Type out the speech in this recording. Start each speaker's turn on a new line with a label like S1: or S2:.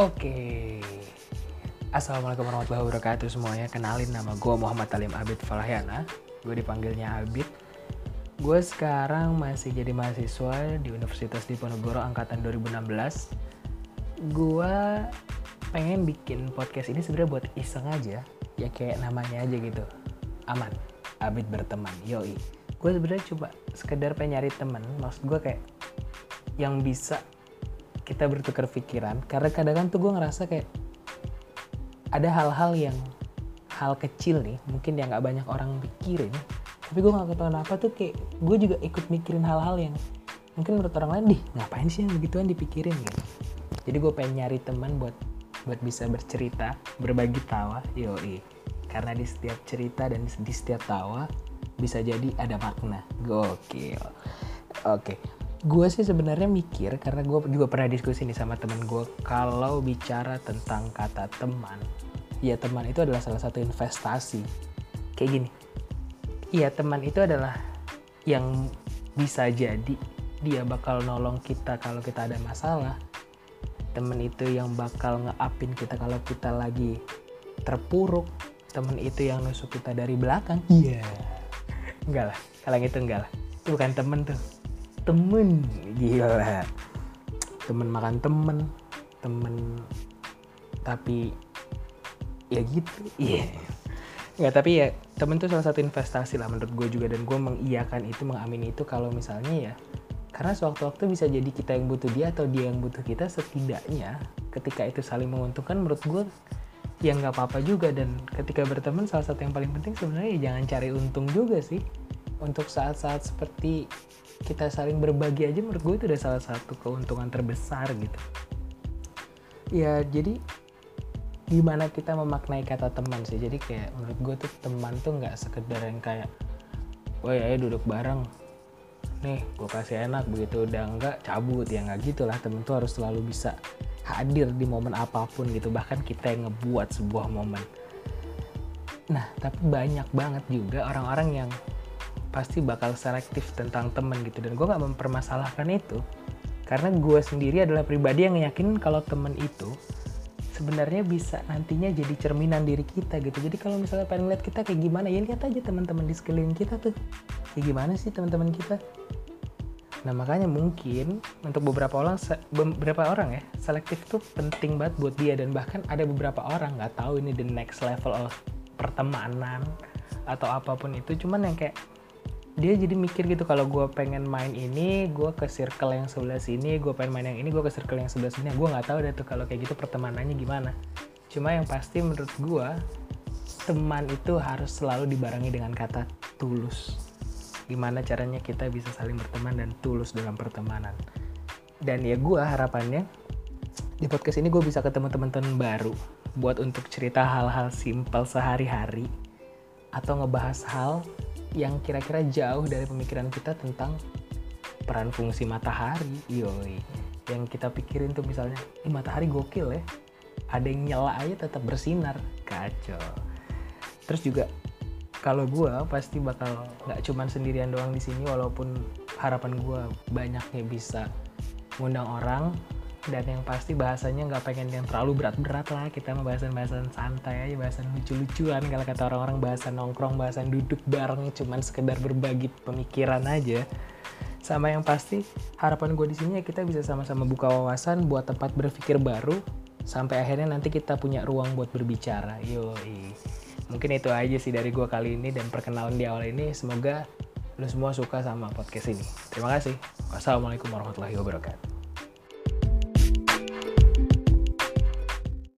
S1: Oke. Assalamualaikum warahmatullahi wabarakatuh semuanya. Kenalin nama gue Muhammad Talim Abid Falahyana. Gue dipanggilnya Abid. Gue sekarang masih jadi mahasiswa di Universitas Diponegoro angkatan 2016. Gue pengen bikin podcast ini sebenarnya buat iseng aja. Ya kayak namanya aja gitu. Aman. Abid berteman. Yoi. Gue sebenarnya coba sekedar pengen nyari temen. Maksud gue kayak yang bisa kita bertukar pikiran karena kadang-kadang tuh gue ngerasa kayak ada hal-hal yang hal kecil nih mungkin yang nggak banyak orang pikirin tapi gue nggak ketahuan apa tuh kayak gue juga ikut mikirin hal-hal yang mungkin menurut orang lain dih ngapain sih yang begituan dipikirin? gitu. Jadi gue pengen nyari teman buat buat bisa bercerita berbagi tawa yoi. Karena di setiap cerita dan di setiap tawa bisa jadi ada makna. Gokil. Oke gue sih sebenarnya mikir karena gue juga pernah diskusi nih sama temen gue kalau bicara tentang kata teman ya teman itu adalah salah satu investasi. Kayak gini ya teman itu adalah yang bisa jadi dia bakal nolong kita kalau kita ada masalah. Temen itu yang bakal ngeapin kita kalau kita lagi terpuruk. Temen itu yang nusuk kita dari belakang. Iya. Yeah. enggak lah kalau itu enggak lah. Itu bukan temen tuh temen. Gila. Temen makan temen temen tapi ya gitu. Iya. Yeah. nggak tapi ya temen tuh salah satu investasi lah menurut gue juga. Dan gue mengiyakan itu mengamini itu kalau misalnya ya karena sewaktu-waktu bisa jadi kita yang butuh dia atau dia yang butuh kita setidaknya ketika itu saling menguntungkan menurut gue ya nggak apa-apa juga. Dan ketika berteman salah satu yang paling penting sebenarnya ya jangan cari untung juga sih untuk saat-saat seperti kita saling berbagi aja menurut gue itu udah salah satu keuntungan terbesar gitu. Ya jadi gimana kita memaknai kata teman sih? Jadi kayak menurut gue tuh teman tuh nggak sekedar yang kayak woi ayo duduk bareng. Nih gue kasih enak. Begitu udah nggak cabut. Ya nggak gitulah temen tuh harus selalu bisa hadir di momen apa pun gitu. Bahkan kita yang ngebuat sebuah momen. Nah tapi banyak banget juga orang-orang yang pasti bakal selektif tentang temen gitu. Dan gue nggak mempermasalahkan itu. Karena gue sendiri adalah pribadi yang yakin kalau temen itu sebenarnya bisa nantinya jadi cerminan diri kita gitu. Jadi kalau misalnya pengen lihat kita kayak gimana ya lihat aja teman-teman di sekeliling kita tuh. Kayak gimana sih teman-teman kita? Nah makanya mungkin untuk beberapa orang beberapa orang ya selektif tuh penting banget buat dia. Dan bahkan ada beberapa orang nggak tahu ini the next level of pertemanan atau apa pun itu. Cuman yang kayak dia jadi mikir gitu kalau gue pengen main ini gue ke circle yang sebelah sini gue pengen main yang ini gue ke circle yang sebelah sini. Gue nggak tahu deh tuh kalau kayak gitu pertemanannya gimana. Cuma yang pasti menurut gue teman itu harus selalu dibarengi dengan kata tulus. Gimana caranya kita bisa saling berteman dan tulus dalam pertemanan. Dan ya gue harapannya di podcast ini gue bisa ketemu teman-teman baru buat untuk cerita hal-hal simpel sehari-hari atau ngebahas hal yang kira-kira jauh dari pemikiran kita tentang peran fungsi matahari yoi. Yang kita pikirin tuh misalnya matahari gokil ya ada yang nyala aja tetap bersinar. Kacau. Terus juga kalau gue pasti bakal nggak cuman sendirian doang di sini walaupun harapan gue banyaknya bisa ngundang orang dan yang pasti bahasanya nggak pengen yang terlalu berat-berat lah. Kita mau bahasan-bahasan santai aja bahasan lucu-lucuan. Kalau kata orang-orang bahasan nongkrong bahasan duduk bareng cuman sekedar berbagi pemikiran aja. Sama yang pasti harapan gue di sini ya kita bisa sama-sama buka wawasan buat tempat berpikir baru sampai akhirnya nanti kita punya ruang buat berbicara. Yoi. Mungkin itu aja sih dari gue kali ini dan perkenalan di awal ini. Semoga lo semua suka sama podcast ini. Terima kasih. Wassalamualaikum warahmatullahi wabarakatuh